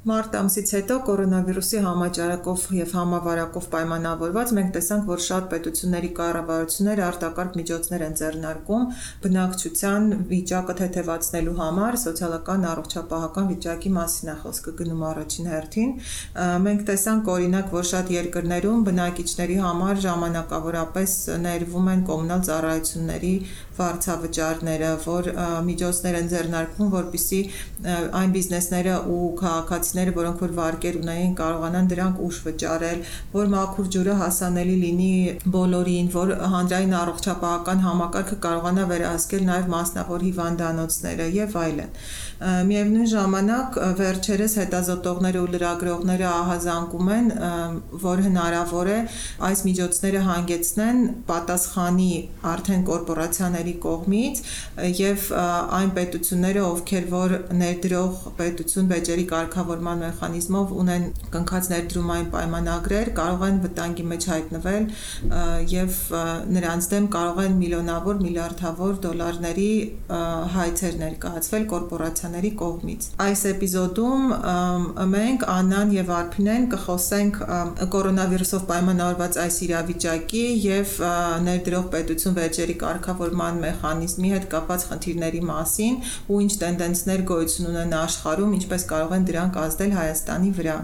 Մարտ ամսից հետո կորոնավիրուսի համաճարակով եւ համավարակով պայմանավորված մենք տեսանք, որ շատ պետությունների կառավարությունները արտակարգ միջոցներ են ձեռնարկում բնակչության վիճակը թեթևացնելու համար, սոցիալական առողջապահական վիճակի մասին է խոսքը գնում առաջին հերթին։ Մենք տեսանք օրինակ, որ շատ երկրներում բնակիչների համար ժամանակավորապես ներվում են կոմունալ ծառայությունների վարձավճարները, որ միջոցներ են ձեռնարկվում, որպիսի այն բիզնեսները ու քաղաքացիները քաղաքացիները, որոնք որ վարկեր ունեին, կարողանան դրանք ուշ վճարել, որ մաքուր ջուրը հասանելի լինի բոլորին, որ հանրային առողջապահական համակարգը կարողանա վերահսկել նաև մասնավոր հիվանդանոցները եւ այլն։ Միևնույն ժամանակ վերջերս հետազոտողները ու լրագրողները ահազանգում են, որ հնարավոր է այս միջոցները հանգեցնեն պատասխանի արդեն կորպորացիաների կողմից եւ այն պետությունները, ովքեր որ ներդրող պետություն վեճերի կարգավորման մեխանիզմով ունեն կնքած ներդրումային պայմանագրեր, կարող են վտանգի մեջ հայտնվել եւ նրանց դեմ կարող են միլիոնավոր, միլիարդավոր դոլարների հայցեր ներկայացվել կորպորացիա ընկերությունների կողմից։ Այս էպիզոդում մենք Աննան եւ Արփինեն կխոսենք կորոնավիրուսով պայմանավորված այս իրավիճակի եւ ներդրող պետություն վեճերի կարգավորման մեխանիզմի հետ կապված խնդիրների մասին ու ինչ տենդենսներ գոյություն ունեն աշխարհում, ինչպես կարող են դրանք ազդել Հայաստանի վրա։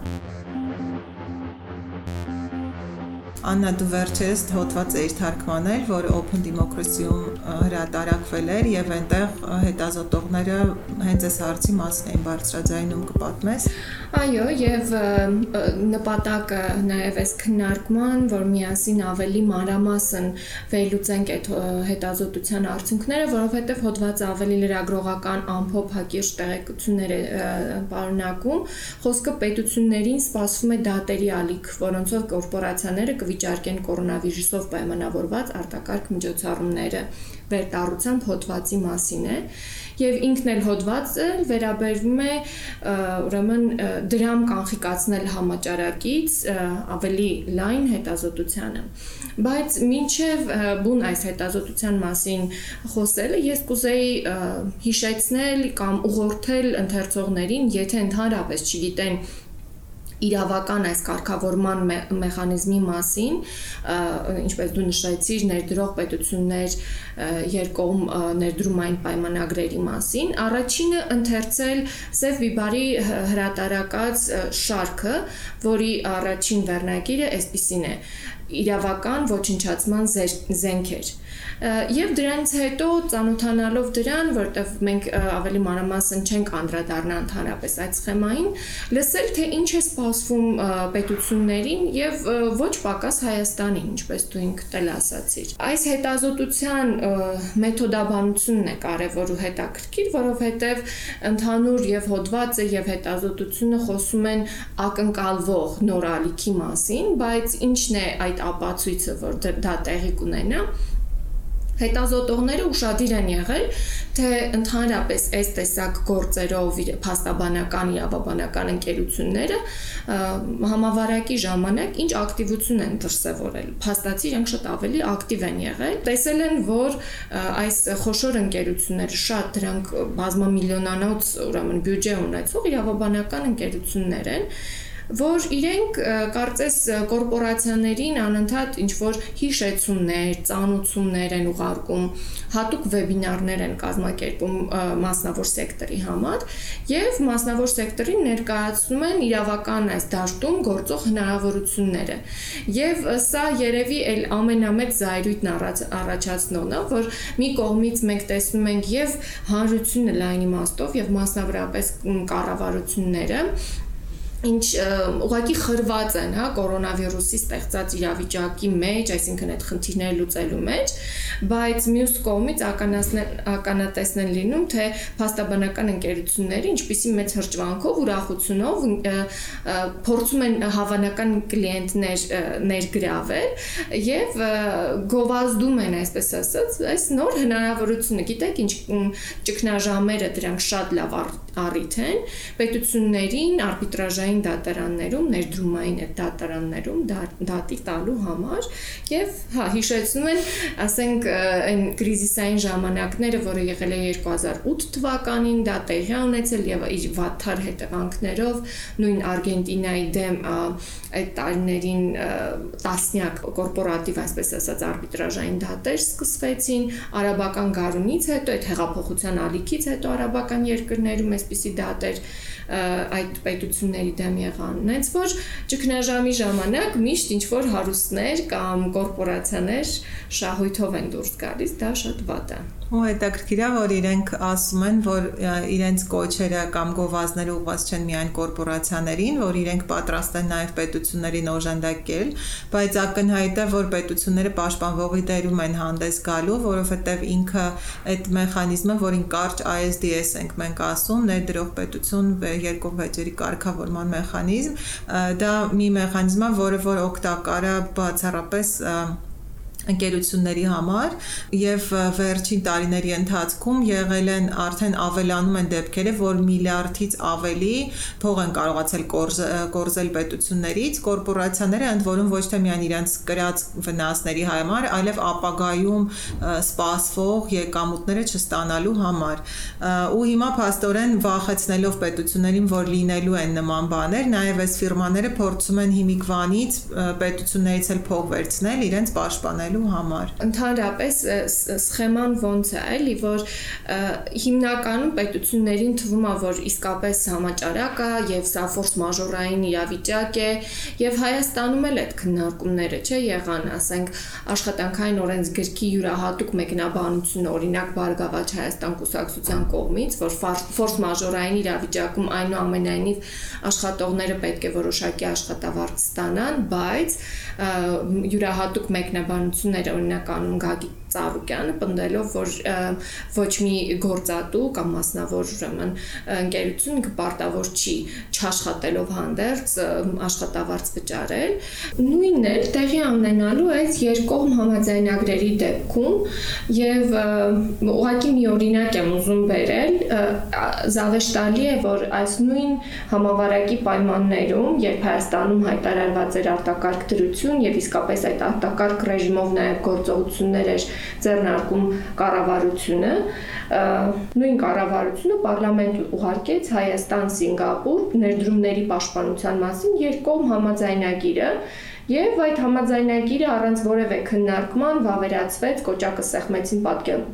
Աննա դու վերջերս հոդված էիր թարգմանել, որ Open Democracy-ում հրատարակվել էր եւ այնտեղ հետազոտողները հենց այս հարցի մասին էին բարձրաձայնում կպատմես։ Այո, եւ նպատակը նաեւ այս քննարկման, որ միասին ավելի մանրամասն վերլուծենք այդ հետազոտության արդյունքները, որովհետեւ հոդվածը ավելի լրագրողական ամփոփ հակիրճ տեղեկություններ է պարունակում։ Խոսքը պետություններին սպասվում է դատերի ալիք, որոնցով կորպորացիաները կվիճարկեն կորոնավիրուսով պայմանավորված արտակարգ միջոցառումները վերտառությամբ հոդվածի մասին է եւ ինքն էլ հոդվածը վերաբերվում է ուրեմն դրամ կանխիկացնել համաճարակից ավելի լայն հետազոտությանը բայց մինչև բուն այս հետազոտության մասին խոսելը ես կուզեի հիշեցնել կամ ուղղորդել ընթերցողներին եթե ընդհանրապես չգիտեն իրավական այս կարգավորման մեխանիզմի մասին, ինչպես դու նշեցիր, ներդրող պետություններ երկողմ ներդրումային պայմանագրերի մասին, առաջինը ընթերցել Սև Բիբարի հրատարակած շարքը, որի առաջին վերնագիրը այսպեսին է. իրավական ոչնչացման զենքեր Եվ դրանից հետո ծանոթանալով դրան, որտեվ մենք ավելի մանրամասն չենք անդրադառնա ընդհանրապես այդ սխեմային, լսել թե ինչ է սպասվում պետություններին եւ ոչ պակաս Հայաստանին, ինչպես դու ինքդ էլ ասացիր։ Այս հետազոտության մեթոդաբանությունն է կարևոր ու հետաքրքիր, որովհետեւ ընդհանուր եւ հոդվածը եւ հետազոտությունը խոսում են ակնկալվող նոր ալիքի մասին, բայց ինչն է այդ ապացույցը, որ դա տեղի կունենա, Հետազոտողները ուրախadir են եղել, թե ընդհանրապես այս տեսակ գործերով փաստաբանական իրավաբանական ընկերությունները համավարակի ժամանակ ինչ ակտիվություն են դրսևորել։ Փաստացի իրենք շատ ավելի ակտիվ են եղել։ Տեսել են, որ այս խոշոր ընկերությունները շատ դրանք բազմամիլիոնանոց ուրեմն բյուջե ունեցող իրավաբանական ընկերություններ են, որ իրենք կարծես կորպորացիաներին անընդհատ ինչ որ հիշեցումներ, ծանուցումներ են ուղարկում, հատուկ վեբինարներ են կազմակերպում մասնավոր սեկտորի համար եւ մասնավոր սեկտորին ներկայացնում են իրավական այս դաշտում գործող հնարավորությունները։ Եվ սա երևի էլ ամենամեծ զայրույթն առաջացնողն է, որ մի կողմից մենք տեսնում ենք եւ հանրությունը լայն իմաստով եւ մասնավորապես կառավարությունները ինչ ուղղակի խրված են, հա, կորոնավիրուսի ստեղծած իրավիճակի մեջ, այսինքն այդ խնդիրները լուծելու մեջ, բայց մյուս կողմից ականատեսն են լինում, թե փաստաբանական ընկերությունները ինչպիսի մեծ հրճվանքով, ուրախությունով փորձում են հավանական կլիենտներ ներգրավել եւ գովազդում են, այսպես ասած, այս նոր հնարավորությունը։ Գիտեք, ինչ ճգնաժամերը դրանք շատ լավ առիթ են պետություններին արբիտրաժային արբիտրաժային դատարաններում, ներդրումային այդ դատարաններում դատի տալու համար եւ հա հիշեցնում են, ասենք այն կրիզիսային ժամանակները, որը եղել է 2008 թվականին, դա տեղի ունեցել եւ իր վատթար հետևանքներով նույն Արգենտինայի դեմ այդ տարիներին տասնյակ կորպորատիվ, այսպես ասած, արբիտրաժային դատեր սկսվեցին արաբական գարունից հետո, այդ հեղափոխության ալիքից հետո արաբական երկրներում այսպիսի դատեր այդ պետությունների դեմ եղան։ Նենց որ ճգնաժամի ժամանակ միշտ ինչ որ հարուստներ կամ կորպորացիաներ շահույթով են դուրս գալիս, դա շատ վատ է։ Ու հետաքրքիր է, որ իրենք ասում են, որ իրենց կոչերը կամ գովազները ուղղված չեն միայն կորպորացիաներին, որ իրենք պատրաստ են նաև պետություններին օժանդակել, բայց ակնհայտ է, որ պետությունները պաշտպանվողի դերում են հանդես գալու, որովհետև ինքը այդ մեխանիզմը, որին կարճ ISDS ենք մենք ասում, ներդրող պետություն երկու վեճերի կարգավորման մեխանիզմ, դա մի մեխանիզմ է, որը որ օգտակար է բացառապես ընկերությունների համար եւ վերջին տարիների ընթացքում եղել են արդեն ավելանում են դեպքերը, որ միլիարդից ավելի փող են կարողացել կորզել պետություններից, կորպորացիաները ընդ որում ոչ թե միայն իրենց կրած վնասների համար, այլև ապագայում սպասվող եկամուտները չստանալու համար։ Ու հիմա փաստորեն վախեցնելով պետություններին, որ լինելու են նման բաներ, նաեւ այս ֆիրմաները փորձում են հիմիկվանից պետություններից էլ փող վերցնել իրենց պաշտպանելու ստեղծելու համար։ Ընդհանրապես սխեման ոնց է, էլի, որ հիմնականում պետություններին թվում է, որ իսկապես համաճարակ է եւ սա ֆորս մաժորային իրավիճակ է եւ Հայաստանում էլ այդ քննարկումները չէ եղան, ասենք աշխատանքային օրենսգրքի յուրահատուկ մեկնաբանություն օրինակ Բարգավաճ Հայաստան կուսակցության կողմից, որ ֆորս մաժորային իրավիճակում այնուամենայնիվ աշխատողները պետք է որոշակի աշխատավարձ ստանան, բայց յուրահատուկ մեկնաբանություն ուսումնասիրությունները օրինակ անում Գագիկ Ծառուկյանը պնդելով որ ոչ մի գործատու կամ մասնավոր ուրեմն ընկերություն կպարտավոր չի չաշխատելով հանդերձ աշխատավարձ վճարել նույնն է տեղի ունենալու այս երկկողմ համաձայնագրերի դեպքում եւ ուղղակի մի օրինակ եմ ուզում բերել զավեշտալի է որ այս նույն համավարակի պայմաններում երբ Հայաստանում հայտարարված էր արտակարգ դրություն եւ իսկապես այդ արտակարգ ռեժիմով նաեւ գործողություններ էր ձեռնարկում կառավարությունը, նույն կառավարությունը պարլամենտ ուղարկեց Հայաստան-Սինգապուր ներդրումների պաշտպանության մասին երկկողմ համաձայնագիրը, Եվ այդ համաձայնագիրը առանց որևէ քննարկման վավերացվեց, կոճակը սեղմեցին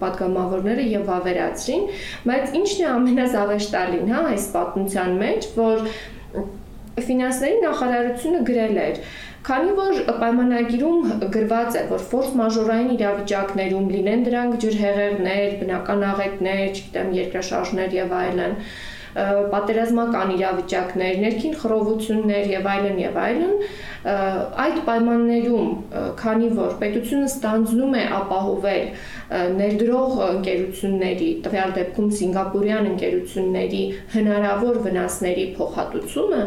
падգամավորները եւ վավերացրին, բայց ինչն է ամենազավեշ տալին, հա, այս պատմության մեջ, որ ֆինանսների նախարարությունը գրել էր, որ Քանի որ պայմանագիրում գրված է, որ ֆորս մաժորային իրավիճակներում լինեն դրանք ջրհեղեղներ, բնական աղետներ, չգիտեմ, երկրաշարժներ եւ այլն, պատերազմական իրավիճակներ, ներքին խռովություններ եւ այլն եւ այլն, այդ պայմաններում, քանի որ պետությունը ստանձնում է ապահովել ներդրող ընկերությունների, տվյալ դեպքում սինգապուրյան ընկերությունների հնարավոր վնասների փոխհատուցումը,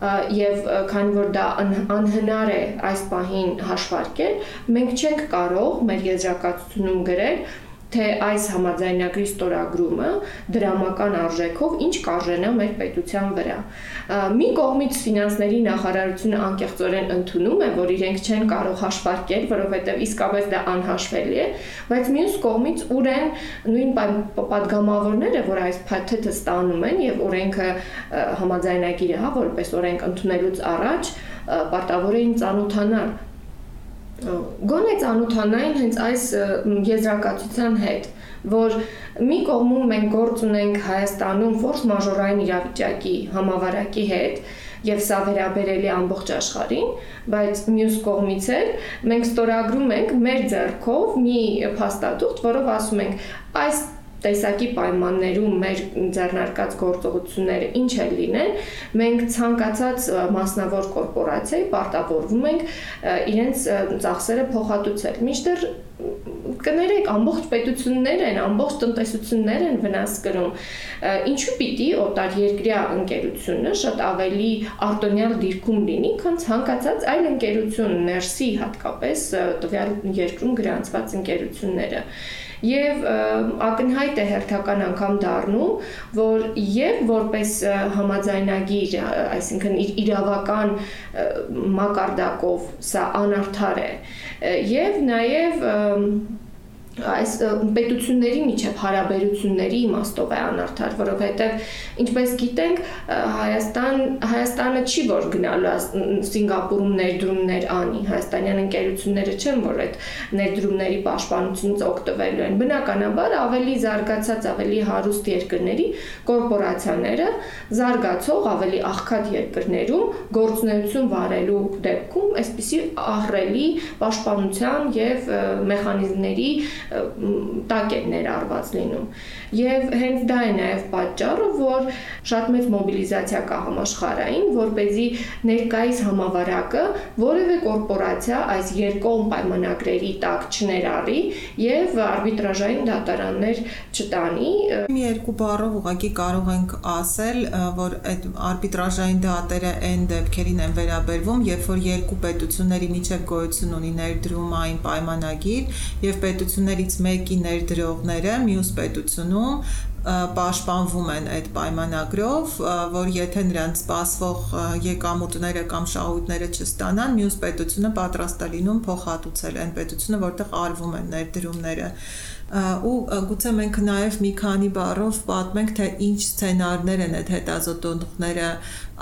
եւ քանի որ դա անհնար է այս պահին հաշվարկել, մենք չենք կարող մեր եզրակացությունում գրել, թե այս համաձայնագրի ստորագրումը դրամական արժեքով ինչ կարժենա մեր պետության վրա։ Մի կողմից ֆինանսների նախարարությունը անկեղծորեն ընդունում է, որ իրենք չեն կարող հաշվարկել, որովհետև իսկապես դա անհաշվելի է, բայց մյուս կողմից ուր են նույն падգամավորները, որ այս փաթեթը ստանում են եւ օրենքը համաձայնագիրը, հա, որպես օրենք ընդունելուց առաջ պարտավոր էին ծանոթանալ գոնե ծանոթանային հենց այս եզրակացության հետ, որ մի կողմում մենք գործ ունենք Հայաստանում ֆորս մաժորային իրավիճակի համավարակի հետ, եւ սա վերաբերելի ամբողջ աշխարհին, բայց մյուս կողմից էլ մենք ստորագրում ենք մեր ձեռքով մի փաստաթուղթ, որով ասում ենք այս տեսակի պայմաններում մեր ձեռնարկած գործողությունները ինչ էլ լինեն, մենք ցանկացած մասնավոր կորպորացիայի պարտավորվում ենք իրենց ծախսերը փոխհատուցել։ Միշտեր կներեք ամբողջ պետություններ են, ամբողջ տնտեսություններ են վնաս կրում։ Ինչու պիտի օտար երկրյա ընկերությունը շատ ավելի արտոնյալ դիրքում լինի, քան ցանկացած այլ ընկերություն ներսի հատկապես տվյալ երկրում գրանցված ընկերությունները։ եւ ակնհայտ է հերթական անգամ դառնում, որ եւ որպես համաձայնագիր, այսինքն իրավական մակարդակով սա անարդար է եւ նաեւ այս պետությունների միջև հարաբերությունների իմաստով է անարդար, որովհետև ինչպես գիտենք, Հայաստան Հայաստանը չի որ գնալու Սինգապուրում ներդրումներ անի, հայաստանյան ընկերությունները չեն որ այդ ներդրումների պաշտպանությունից օգտվելու են։ Բնականաբար ավելի զարգացած, ավելի հարուստ երկրների կորպորացիաները զարգացող ավելի աղքատ երկրներում գործունեություն վարելու դեպքում այսպիսի ահռելի պաշտպանության եւ մեխանիզմների տակ է ներառված լինում։ Եվ հենց դա է նաև պատճառը, որ շատ մեծ մոբիլիզացիա կա համաշխարհային, որ เป զի ներկայիս համավարակը որևէ կորպորացիա այս երկկողմ պայմանագրերի տակ չներառի եւ արբիտրաժային դատարաններ չտանի։ Մի երկու բառով ուղղակի կարող ենք ասել, որ այդ արբիտրաժային դատերը այն դեպքերին են վերաբերվում, երբ որ երկու պետությունների միջև գոյություն ունի ներդրումային պայմանագիր եւ պետություններից մեկի ներդրողները մյուս պետությունում պաշտպանվում են այդ պայմանագրով, որ եթե նրանց սպասվող եկամուտները կամ շահույթները չստանան, մյուս պետությունը պատրաստ է լինում փոխհատուցել այն պետությունը, որտեղ արվում են ներդրումները ու գուցե մենք նաև մի քանի բառով պատմենք թե ինչ սցենարներ են այդ հետազոտողները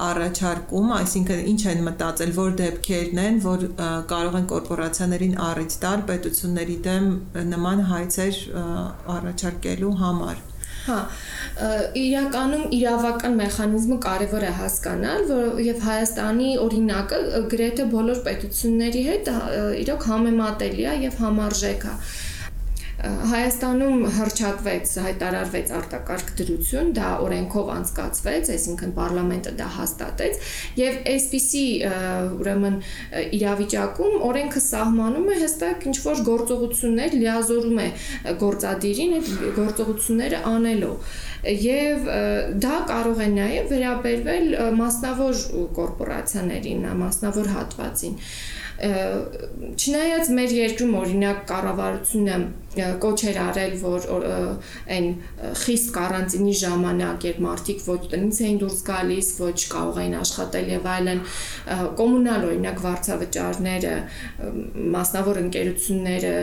առաջարկում, այսինքն ինչ են մտածել, որ դեպքերն են, որ կարող են կորպորացիաներին առիթ տալ պետությունների դեմ նման հայցեր առաջարկելու համար։ Հա, իրականում իրավական մեխանիզմը կարևոր է հասկանալ, որ եւ Հայաստանի օրինակը գրեթե բոլոր պետությունների հետ իրոք համեմատելի է եւ համարժեք է։ Հայաստանում հրճակվեց, հայտարարվեց արտակարգ դրություն, դա օրենքով անցկացվեց, այսինքն parlamento դա հաստատեց եւ այսպիսի ուրեմն իրավիճակում օրենքը սահմանում է հստակ ինչ որ գործողություններ լիազորում է գործադիրին այդ գործողությունները անելով եւ դա կարող է նաեւ վերաբերվել մասնավոր կորպորացիաներին, մասնավոր հատվածին Չնայած մեր երկրում օրինակ կառավարությունը կոչ էր արել, որ այն խիստ կարանտինի ժամանակ, երբ մարդիկ ոչ տնից էին դուրս գալիս, ոչ կարող էին աշխատել եւ այլն, կոմունալ օրինակ վարձավճարները, մասնավոր ընկերությունները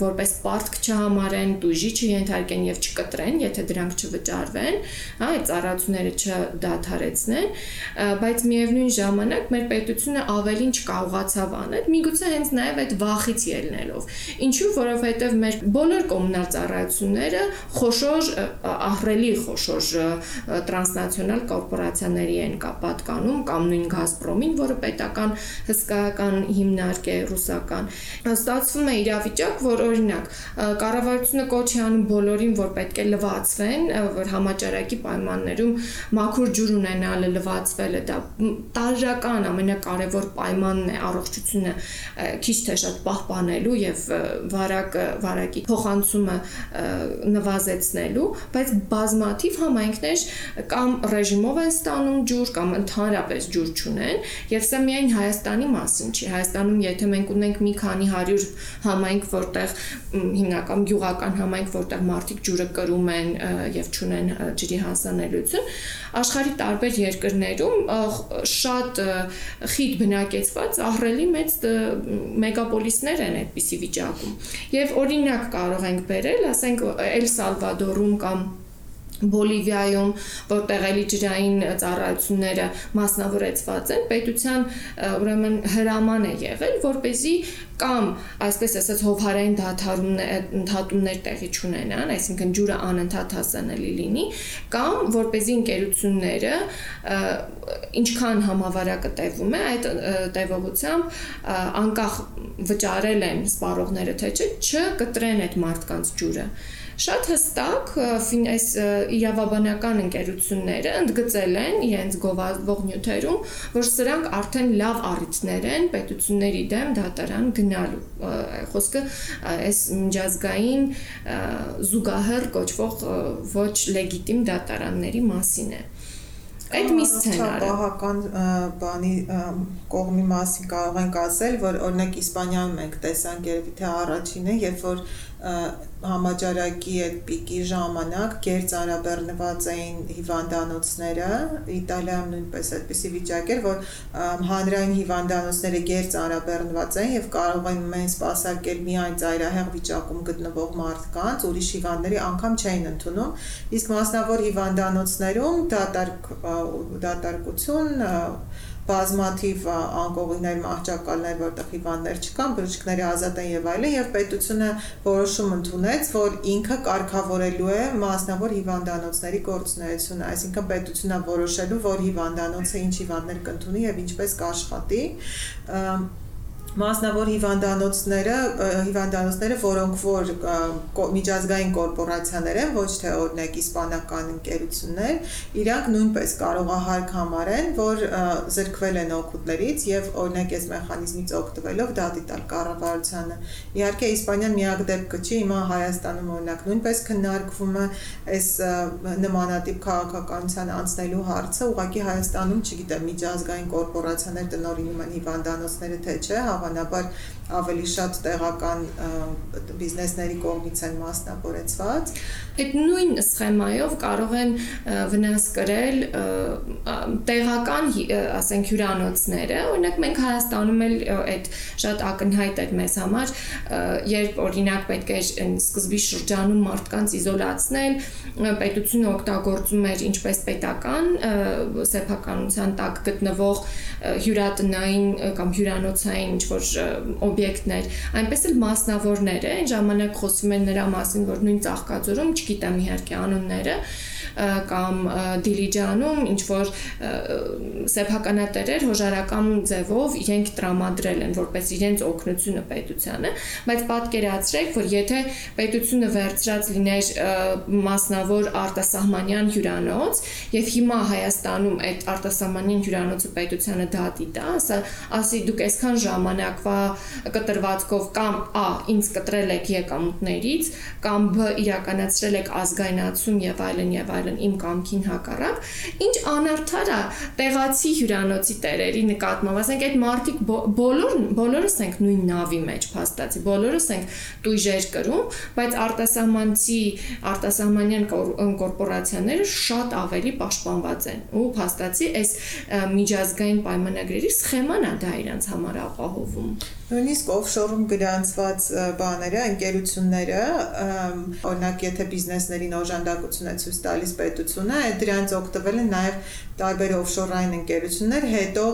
որպես պարտք չհամարեն, դույժի չենթարկեն եւ չկտրեն, եթե դրանք չվճարվեն, հա, այդ ծառայությունները չդադարեցնեն, բայց միևնույն ժամանակ մեր պետությունը ավելին չկարողացավ անել, միգուցե հենց նաև այդ վախից ելնելով։ Ինչու, որովհետև մեր բոլոր կոմունալ ծառայությունները խոշոր ահռելի խոշոր տրանսնացիոնալ կորպորացիաների են պատկանում կամ նույն Գազպրոմին, որը պետական հսկայական հիմնարկ է ռուսական։ Ստացվում է իրավիճակ, որ օրինակ կառավարությունը կոչ է անում բոլորին, որ պետք է լվացվեն, որ համաճարակի պայմաններում մաքուր ջուր ունենալը, լվացվելը դա տարրական ամենակարևոր պայմանն է առողջության տնտեսությունը քիչ թե շատ պահպանելու եւ վարակը վարակի փոխանցումը նվազեցնելու, բայց բազմաթիվ համայնքներ կամ ռեժիմով են ստանում ջուր կամ ընդհանրապես ջուր չունեն եւ սա միայն Հայաստանի մասին չի։ Հայաստանում եթե մենք ունենք մի քանի 100 համայնք, որտեղ հիմնական գյուղական համայնք, որտեղ մարդիկ ջուրը կրում են եւ չունեն ջրի հասանելիություն, աշխարհի տարբեր երկրներում շատ խիտ բնակեցված ահռելի մեծ մեգապոլիսներ են այդպիսի վիճակում։ Եվ օրինակ կարող ենք բերել, ասենք Էլ Սալվադորում կամ Բոլիվիայում, որտեղ էլի ջրային ծառայությունները մասնավորեցված են, պետության ուրեմն հրաման է եղել, որ เป զի կամ այսպես ասած հովհարային դաթարումներ ընդհատումներ տեղի չունենան, այսինքն ջուրը անընդհատ հասանելի լինի, կամ որ เป զի ընկերությունները ինչքան համավարակը տևում է, այդ տևողությամբ անկախ վճարել են սպառողները թե չէ, չկտրեն այդ մարդկանց ջուրը շատ հստակ այս իրավաբանական ընկերությունները ընդգծել են իրենց գովազդող նյութերում, որ սրանք արդեն լավ առիթներ են պետությունների դեմ դատարան գնալու։ Խոսքը այս միջազգային զուգահեռ կոչվող ոչ լեգիտիմ դատարանների մասին է։ Այդ մի սցենարը բահական բանի կողմի մասին կարող ենք ասել, որ օրինակ Իսպանիայում մենք տեսանք երևի թե առաջինը, երբ որ համաճարակի այդ պիկի ժամանակ գերց արաբեռնված էին հիվանդանոցները Իտալիայում նույնպես այդպիսի վիճակ էր որ հանրային հիվանդանոցները գերց արաբեռնված էին եւ կարող են մեն սпасարկել միայն ծայրահեղ վիճակում գտնվող մարդկանց ուրիշ հիվանդների անգամ չէին ընդունում իսկ մասնավոր հիվանդանոցներում դատարկ դատարկություն դա բազմաթիվ անկողիներ, մահճակալներ, որտեղ հիվանդներ չկան, բժիշկների ազատ են եւ այլն, եւ պետությունը որոշում ընդունեց, որ ինքը կարգավորելու է մասնավոր հիվանդանոցների գործունեությունը, այսինքն պետությունն որոշելու, որ հիվանդանոցը ինչ հիվանդներ կընդունի եւ ինչպես կաշխատի մասնավոր հիվանդանոցները հիվանդանոցները, որոնք որ միջազգային կորպորացիաներ են, ոչ թե օրինակ իսպանական ընկերություններ, իրանք նույնպես կարողահարկ համարեն, որ զրկվել են օգուտներից եւ օրինակ այս մեխանիզմից օգտվելով դա դիտալ կառավարությանը։ Իհարկե Իսպանիան միակ դեպքը չի, հիմա Հայաստանում օրինակ նույնպես քննարկվում է այս նմանատիպ քաղաքականության անցնելու հարցը, ուղղակի Հայաստանում, չգիտեմ, միջազգային կորպորացիաներ տնօրինում են հիվանդանոցները թե չէ, հավանաբար ավելի շատ տեղական բիզնեսների կողմից են մասնավորեցված։ Այդ նույն սխեմայով կարող են վնաս կրել տեղական, ասենք, հյուրանոցները։ Օրինակ մենք Հայաստանում էլ այդ շատ ակնհայտ էր մեզ համար, երբ օրինակ պետք է սկզբի շրջանում մարդկանց իզոլացնել, պետությունը օգտագործում էր ինչպես պետական սեփականության տակ գտնվող հյուրատնային կամ հյուրանոցային ինչ որ օբյեկտներ, այնպես էլ մասնավորներ է, այն ժամանակ խոսում են նրա մասին, որ նույն ծաղկաձորում, չգիտեմ իհարկե անունները, կամ Դիլիջանում ինչ որ սեփականատերեր հոժարական ձևով իրենք տրամադրել են որպես իրենց օգնությունը պետությանը, բայց պատկերացրեք, որ եթե պետությունը վերցրած լիներ մասնավոր արտասահմանյան հյուրանոց եւ հիմա Հայաստանում այդ արտասահմանյան հյուրանոցը պետությանը դատի տա, ասա, ասի դուք այսքան ժամանակվա կտրվածքով կամ A ինձ կտրել եք եկամուտներից կամ B իրականացրել եք ազգայնացում եւ այլն եւ այլն իմ կամքին հակառակ, ինչ անարդար է տեղացի հյուրանոցի տերերի նկատմամբ, ասենք այդ մարդիկ բոլոր բոլորս ենք նույն նավի մեջ փաստացի, բոլորս ենք տույժեր կրում, բայց արտասահմանցի արտասահմանյան կորպորացիաները շատ ավելի պաշտպանված են ու փաստացի այս միջազգային պայմանագրերի սխեման է դա իրենց համար ապահովում Նույնիսկ օֆշորում գրանցված բաները, ընկերությունները, օրինակ եթե բիզնեսներին օժանդակություն է ցույց տալիս պետությունը, դրանց օգտվել են նաև տարբեր օֆշորային ընկերություններ, հետո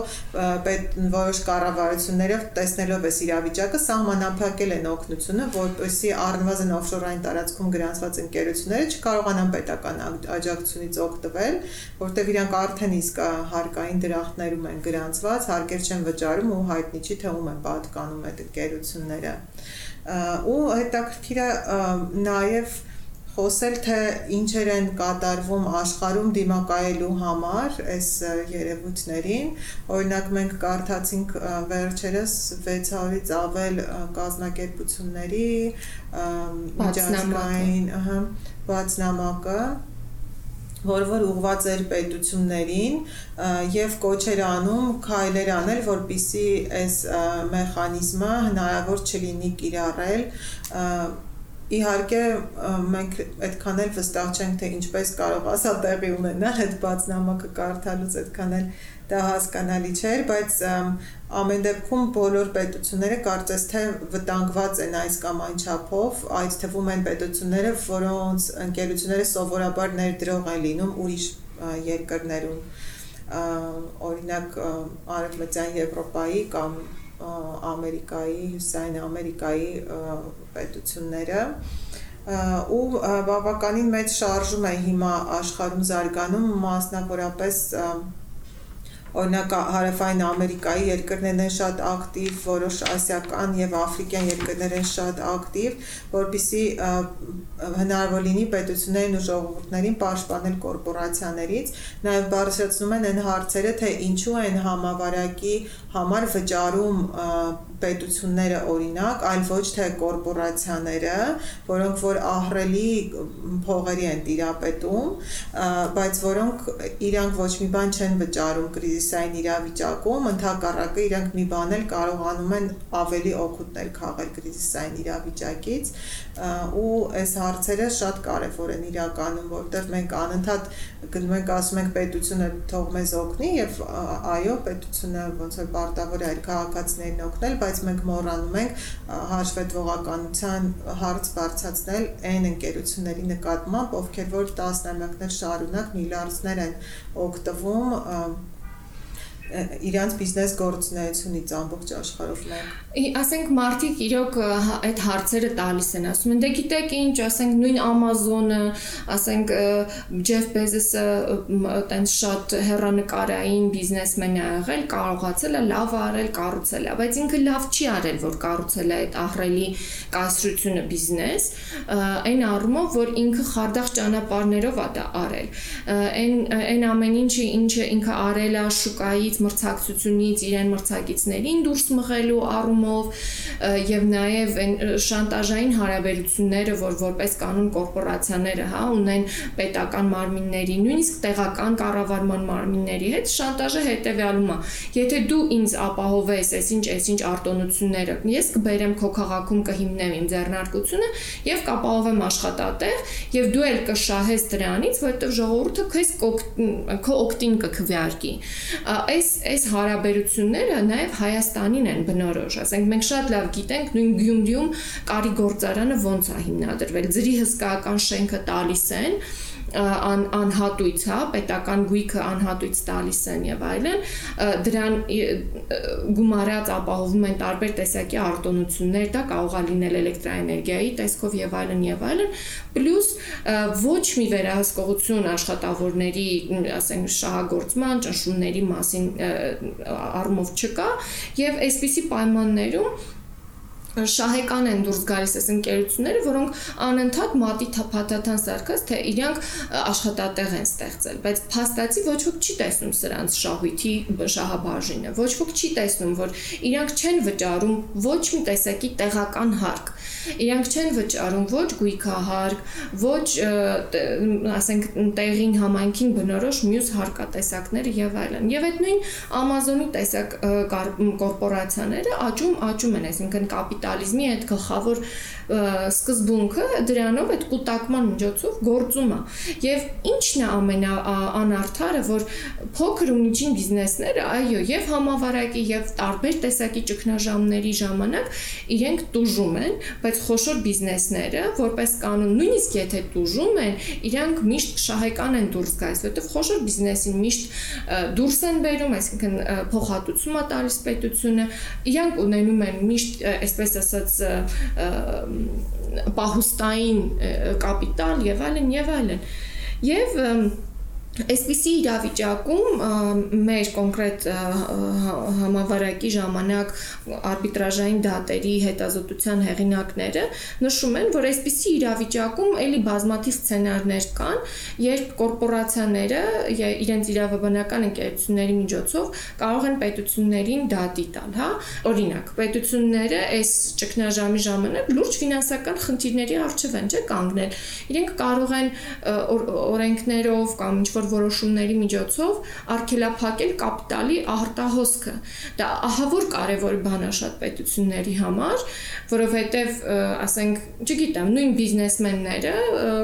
պետ որոշ կառավարությունները տեսնելով այս իրավիճակը սահմանափակել են օգնությունը, որպեսզի առնվազն օֆշորային տարածքում գրանցված ընկերությունները չկարողանան պետական աջակցությունից օգտվել, որտեղ իրանք արդեն իսկ հարկային դրախտներում են գրանցված, հարկեր չեն վճարում ու հայտնի չի թե ում են պատկանում անում այդ ընկերությունները ու հետաքրքիր է նաև խոսել թե ինչեր են կատարվում աշխարհում դիմակայելու համար այս երևույթներին օրինակ մենք կարդացինք վերջերս 600-ից ավել կազմակերպությունների միջազգային, ըհը, բացնամակը որ որ ուղված էր պետություններին եւ կոչեր անում քայլեր անել, որպիսի այս մեխանիզմը հնարավոր չլինի կիրառել Իհարկե մենք այդքան էլ վստահ չենք թե ինչպես կարող ասա տեղի ունենալ այդ բացնամակը կարդալուց այդքան էլ դա հասկանալի չէր, բայց ամեն դեպքում բոլոր պետությունները կարծես թե վտանգված են այս կամ այն չափով, այդ թվում են պետությունները, որոնց ընկերությունները սովորաբար ներդրող են լինում ուրիշ երկրներում օրինակ Արևմտյան Եվրոպայի կամ Ամերիկայի, Հյուսիսային Ամերիկայի պետությունները ու բավականին մեծ շարժում է հիմա աշխարհում զարգանում մասնավորապես օրինակ հարավային Ամերիկայի երկրներն են շատ ակտիվ, որոշ ասիական եւ աֆրիկյան երկրներ են շատ ակտիվ, որբիսի հնարավոր լինի պետություններին ու ժողովուրդներին պաշտպանել կորպորացիաներից, նաեւ բարձրացնում են այն հարցերը, թե ինչու են համավարակի համար վճարում պետությունները օրինակ, այլ ոչ թե կորպորացիաները, որոնք որ ահրելի փողերի են տիրապետում, բայց որոնք իրանք ոչ մի բան չեն վճարում կրիզիս կրիզիսային իրավիճակում ընդհակառակը իրենք մի բան էլ կարողանում են ավելի օգուտներ քաղել կրիզիսային իրավիճակից ու այս հարցերը շատ կարևոր են իրականում, որտեղ մենք անընդհատ գնում ենք ասում ենք պետությունը թող մեզ օգնի եւ այո պետությունը ոնց որ պարտավոր է այդ քաղաքացիներին օգնել, բայց մենք մոռանում ենք հաշվետվողականության հարց բարձրացնել այն ընկերությունների նկատմամբ, ովքեր որ տասնամյակներ շարունակ միլիարդներ են օգտվում իրանց բիզնես գործունեությունից ամբողջ աշխարհով մենք ասենք մարդիկ իրոք այդ հարցերը տալիս են ասում են դե գիտեք ինչ ասենք նույն Amazon-ը ասենք Jeff Bezos-ը այտենց շատ հերանեկարային բիզնեսմեն է եղել կարողացել է լավ արել կառուցել է բայց ինքը լավ չի արել որ կառուցել է այդ ահռելի կայսրությունը բիզնես այն առումով որ ինքը խարդախ ճանապարհներով է դա արել այն այն ամեն ինչը ինչը ինքը արել է շուկայից իրենց մրցակցությունից իրեն մրցակիցներին դուրս մղելու առումով եւ նաեւ այն շանտաժային հարաբերությունները, որ որպես կանոն կորպորացիաները, հա, ունեն պետական մարմինների, նույնիսկ տեղական կառավարման մարմինների հետ, շանտաժը հետեւյալում է. եթե դու ինձ ապահովես այսինչ այսինչ արտոնությունները, ես կբերեմ քո քաղաքում կհիմնեմ իմ ձեռնարկությունը եւ կապահովեմ աշխատատեղ եւ դու էլ կշահես դրանից, որովհետեւ ժողովուրդը քեզ քո օկտին կքվեարկի։ Այս այս այս հարաբերությունները նաև Հայաստանին են բնորոշ, ասենք մենք շատ լավ գիտենք նույն Գյումրիում կարի գործարանը ոնց է հիմնադրվել, ծրի հսկայական շենքը տալիս են, ան, անհատույց, հա, պետական գույքը անհատույց տալիս են եւ այլն, դրան գումարած ապահովում են տարբեր տեսակի արտոնություններ, դա կարող է լինել էլեկտրաէներգիայի տեսքով եւ այլն եւ այլն, պլյուս ոչ մի վերահսկողություն աշխատավորների, ասենք, շահագործման, ճնշումների մասին առումով չկա եւ այսպիսի պայմաններում շահեկան են դուրս գալիս այս ընկերությունները, որոնք անընդհատ մատի թափաթաթան սարքած, թե իրանք աշխատատեղ են ստեղծել, բայց փաստացի ոչ ոք չի տեսնում սրանց շահույթի շահաբաժինը, ոչ ոք չի տեսնում, որ իրանք չեն վճարում ոչ մի տեսակի տեղական հարկ Իրանք չեն վճարում ոչ գույքահարկ, ոչ ասենք տեղին համայնքին բնորոշ մյուս հարկատեսակները եւ այլն։ Եվ այդ նույն Amazon-ի տեսակ կորպորացիաները աճում աճում են, այսինքն կապիտալիզմի այդ գլխավոր սկզբունքը դրանով այդ կուտակման միջոցով գործում է։ Եվ ի՞նչն է ամենաանարդարը, որ փոքր ու միջին բիզնեսները, այո, եւ համավարակի եւ տարբեր տեսակի ճգնաժամերի ժամանակ իրենք տուժում են, բայց խոշոր բիզնեսները, որպես կանոն, նույնիսկ եթե տուժում են, իրանք միշտ շահեկան են դուրս գալիս, որովհետեւ խոշոր բիզնեսին միշտ դուրս են բերում, այսինքն փոխհատուցում է տալիս պետությունը, իրանք ունենում են միշտ, այսպես ասած, պահուստային կապիտալ եւ այլն եւ այլն։ Եվ Այսպիսի իրավիճակում մեր կոնկրետ համավարակի ժամանակ արբիտրաժային դատերի հետազոտության հեղինակները նշում են, որ այսպիսի իրավիճակում ելի բազմաթիվ սցենարներ կան, երբ կորպորացիաները իրենց իրավաբանական ընկերությունների միջոցով կարող են պետություններին դատի տալ, հա? Օրինակ, պետությունները այս ճգնաժամի ժամանակ լուրջ ֆինանսական խնդիրների առջև են, չէ՞ կանգնել։ Իրենք կարող են օրենքներով կամ ինչ-որ որոշումների միջոցով արգելափակել կապիտալի արտահոսքը։ Դա ահավոր կարևոր բան է շատ պետությունների համար, որովհետև, ասենք, չգիտեմ, նույն բիզնեսմենները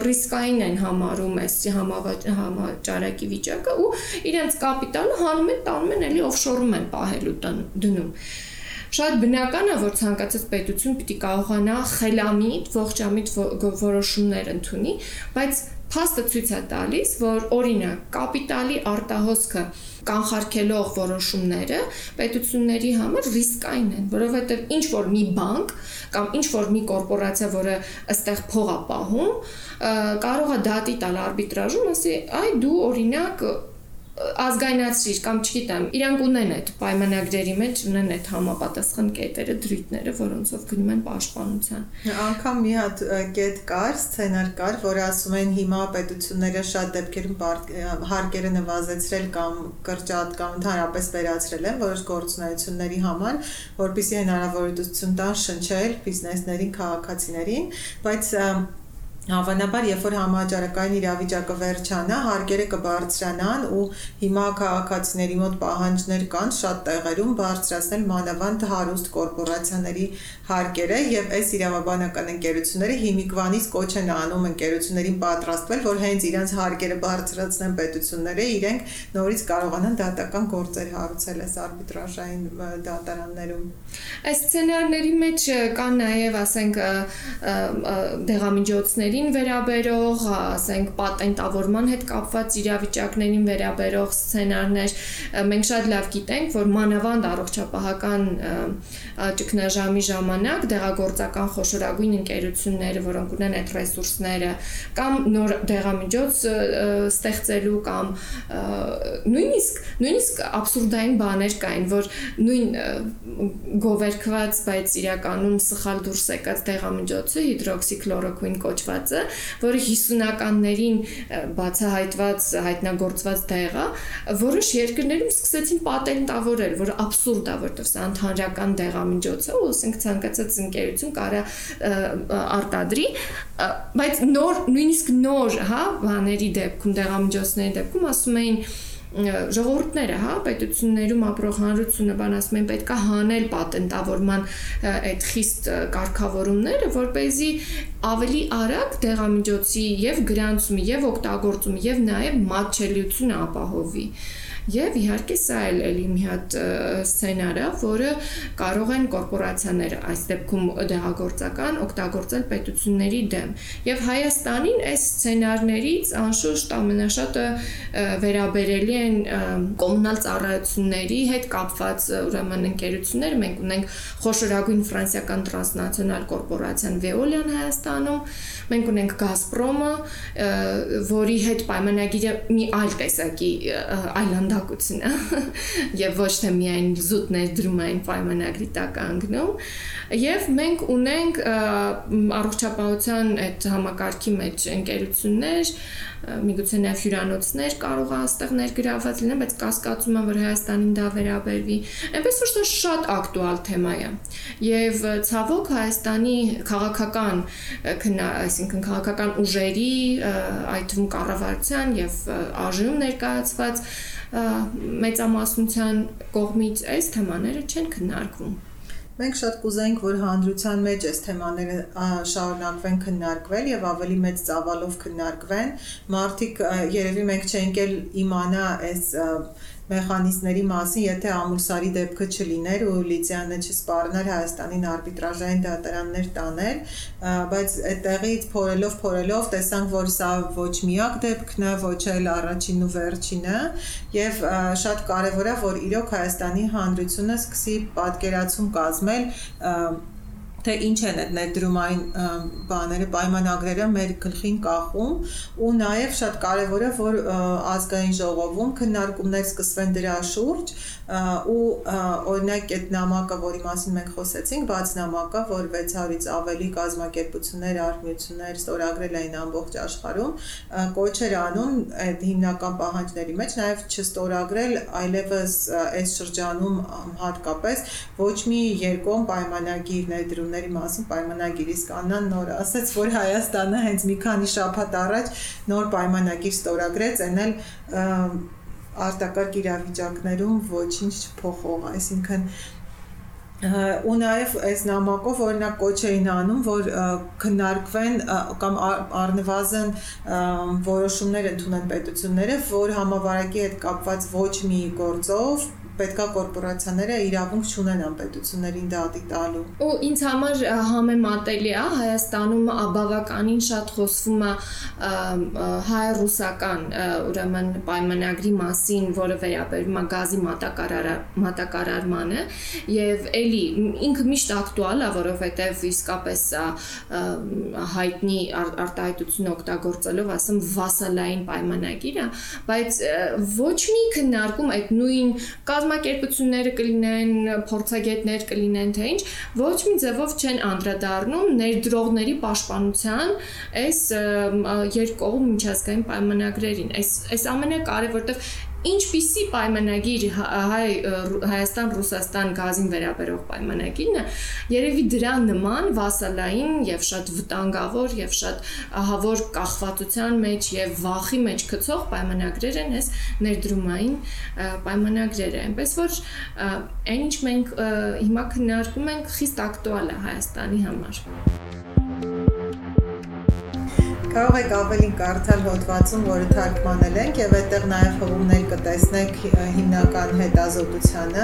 ռիսկային են համարում այս համաճարակի վիճակը ու իրենց կապիտալը հանում են, տանում են էլի օֆշորում են պահելու դնում շատ բնական է որ ցանկացած պետություն պիտի կարողանա խելամիտ ողջամիտ որոշումներ ընդունի բայց Փաստը ցույց է տալիս, որ օրինակ կապիտալի արտահոսքը կանխարգելող որոշումները պետությունների համար ռիսկային են, որովհետև ինչ որ մի բանկ կամ ինչ որ մի կորպորացիա, որը ըստեղ փող է պահում, կարող է դատի տալ արբիտրաժում, ասի, այ դու օրինակ ազգայնացրիր կամ չգիտեմ, իրանք ունեն այդ պայմանագրերի մեջ ունեն այդ համապատասխան կետերը, դրույթները, որոնցով գնում են պաշտպանության։ Անկամ մի հատ կետ կար, սցենար կար, որը ասում են հիմա պետությունները շատ դեպքերում հարկերը նվազեցրել կամ կրճատ կամ ընդհանրապես վերացրել են որոշ գործունեությունների համար, որpիսի հնարավորություն տան շնչել բիզնեսներին, քաղաքացիներին, բայց Հավանաբար, երբ որ համաճարակային իրավիճակը վերջանա, հարկերը կբարձրանան ու հիմա քաղաքացիների մոտ պահանջներ կան շատ տեղերում բարձրացնել մանավանդ հարուստ կորպորացիաների հարկերը եւ այս իրավաբանական ընկերությունները հիմիկվանից կոչ են անում ընկերություններին պատրաստվել, որ հենց իրենց հարկերը բարձրացնեն պետությունները, իրենք նորից կարողանան դատական գործեր հարուցել այս արբիտրաժային դատարաններում։ Այս սցենարների մեջ կան նաև, ասենք, դեղամիջոցներ իրավիճակներին վերաբերող, ասենք պատենտավորման հետ կապված իրավիճակներին վերաբերող սցենարներ մենք շատ լավ գիտենք, որ մանավանդ առողջապահական ճգնաժամի ժամանակ դեղագործական խոշորագույն ընկերությունները, որոնք ունեն այդ ռեսուրսները կամ նոր դեղամիջոց ստեղծելու կամ նույնիսկ նույնիսկ абսուրդային բաներ կային, որ նույն գովերքված, բայց իրականում սխալ դուրս եկած դեղամիջոցը հիդրոքսիկլորոքուին կոչված ստացվածը, որը 50-ականներին բացահայտված հայտնագործված դեղ է, որոշ երկրներում սկսեցին պատենտավորել, որ абսուրդ է, որտեղ սա ընդհանրական դեղամիջոց է, ու ասենք ցանկացած ընկերություն կարա արտադրի, բայց նոր նույնիսկ նոր, հա, բաների դեպքում, դեղամիջոցների դեպքում ասում էին ժողովուրդները, հա, պետություններում ապրող հանրությունը բան ասում են պետքա հանել պատենտավորման այդ խիստ կարգավորումները, որ เป զի ավելի արագ դեղամիջոցի եւ գրանցումը եւ օգտագործումը եւ նաեւ մատչելիությունը ապահովի։ Եվ իհարկե սա էլ էլի մի հատ սցենար է, որը կարող են կորպորացիաները այս դեպքում դեղագործական օգտագործել պետությունների դեմ։ Եվ Հայաստանին այս սցենարներից անշուշտ ամենաշատը վերաբերելի են կոմունալ ծառայությունների հետ կապված ուրեմն ընկերություններ։ Մենք ունենք խոշորագույն ֆրանսիական տրանսնացիոնալ կորպորացիան Veolia-ն Հայաստանում, մենք ունենք Gazprom-ը, որի հետ պայմանագիրը մի այլ տեսակի այլանդակ քանդակությունը եւ ոչ թե միայն զուտ ներդրումային պայմանագրի տակ անգնում եւ մենք ունենք առողջապահության այդ համակարգի մեջ ընկերություններ միգուցե նաև հյուրանոցներ կարող է այստեղ ներգրաված լինեն, բայց կասկածում եմ, որ Հայաստանին դա վերաբերվի։ Այնպես որ դա շատ ակտուալ թեմա է։ Եվ ցավոք Հայաստանի քաղաքական, այսինքն քաղաքական ուժերի, այդ թվում կառավարության եւ ԱԺ-ում ներկայացված մեծամասնության կողմից այս թեմաները չեն քննարկվում։ Մենք շատ կուզենք, որ հանրության մեջ այս թեմաները շարունակվեն քննարկվել եւ ավելի մեծ ծավալով քննարկվեն։ Մարդիկ երևի մենք չենք էլ իմանա այս մեխանիզմների մասին, եթե ամուրսարի դեպքը չլիներ ու Լիցիանը չսպառներ Հայաստանին արբիտրաժային դատարաններ տաներ, բայց այդտեղից փորելով փորելով տեսանք, որ սա ոչ միակ դեպքն է, ոչ էլ առաջինն ու վերջինը, եւ շատ կարեւոր է, որ իրոք Հայաստանի հանրությունը սկսի պատկերացում կազմել թե ինչ են այդ ներդրումային բաները, պայմանագրերը մեր գլխին կախում ու նաև շատ կարևոր է որ ազգային ժողովում քննարկումներ սկսվեն դրա շուրջ ու օրինակ այդ նամակը, որի մասին մենք խոսեցինք, բաց նամակը, որ 600-ից ավելի կազմակերպություններ, արհմիություններ ստորագրել էին ամբողջ աշխարհում, կոչ էր անում այդ հիմնական պահանջների մեջ նաև չստորագրել այլևս այս շրջանում հատկապես ոչ մի երկում պայմանագիր ներդրումների մասին պայմանագիր իսկ Աննան նոր ասաց, որ Հայաստանը հենց մի քանի շաբաթ առաջ նոր պայմանագիր ստորագրեց, այնել արտակարգ իրավիճակներում ոչինչ չփոխող, այսինքն ու նաև այս նամակով օրինակ կոչ էին անում, որ քննարկվեն կամ առնվազն որոշումներ ընդունեն պետությունները, որ համավարակի հետ կապված ոչ մի գործով պետքա կորպորացիաները իրավունք չունեն անպետություններին դատի տալու։ Ու ինձ համար համեմատելի է Հայաստանում բավականին շատ խոսվում է հայ-ռուսական ուրեմն պայմանագրի մասին, որը վերաբերում է գազի մատակարարմանը եւ էլի ինքը միշտ ակտուալ է, որովհետեւ իսկապես հայտնի արտահայտություն օգտագործելով, ասեմ, վասալային պայմանագիր է, բայց ոչ մի քննարկում այդ նույն կա կազմակերպությունները կլինեն, փորձագետներ կլինեն, թե ինչ, ոչ մի ձևով չեն անդրադառնում ներդրողների պաշտպանության այս երկկողմ միջազգային պայմանագրերին։ Այս այս ամենը կարևոր որտեղ ինչպիսի պայմանագիր հայ Հայաստան-Ռուսաստան գազին վերաբերող պայմանագիրն է, երևի դրա նման վասալային եւ շատ վտանգավոր եւ շատ ահավոր կախվածության մեջ եւ վախի մեջ գցող պայմանագրեր են այս ներդրումային պայմանագրերը, այնպես որ այն ինչ մենք հիմա քննարկում ենք խիստ ակտուալ է Հայաստանի համար։ Կարող եք ավելին կարդալ հոդվածում, որը թարգմանել ենք եւ այդտեղ նաեւ հողումներ կտեսնեք հիմնական հետազոտությանը։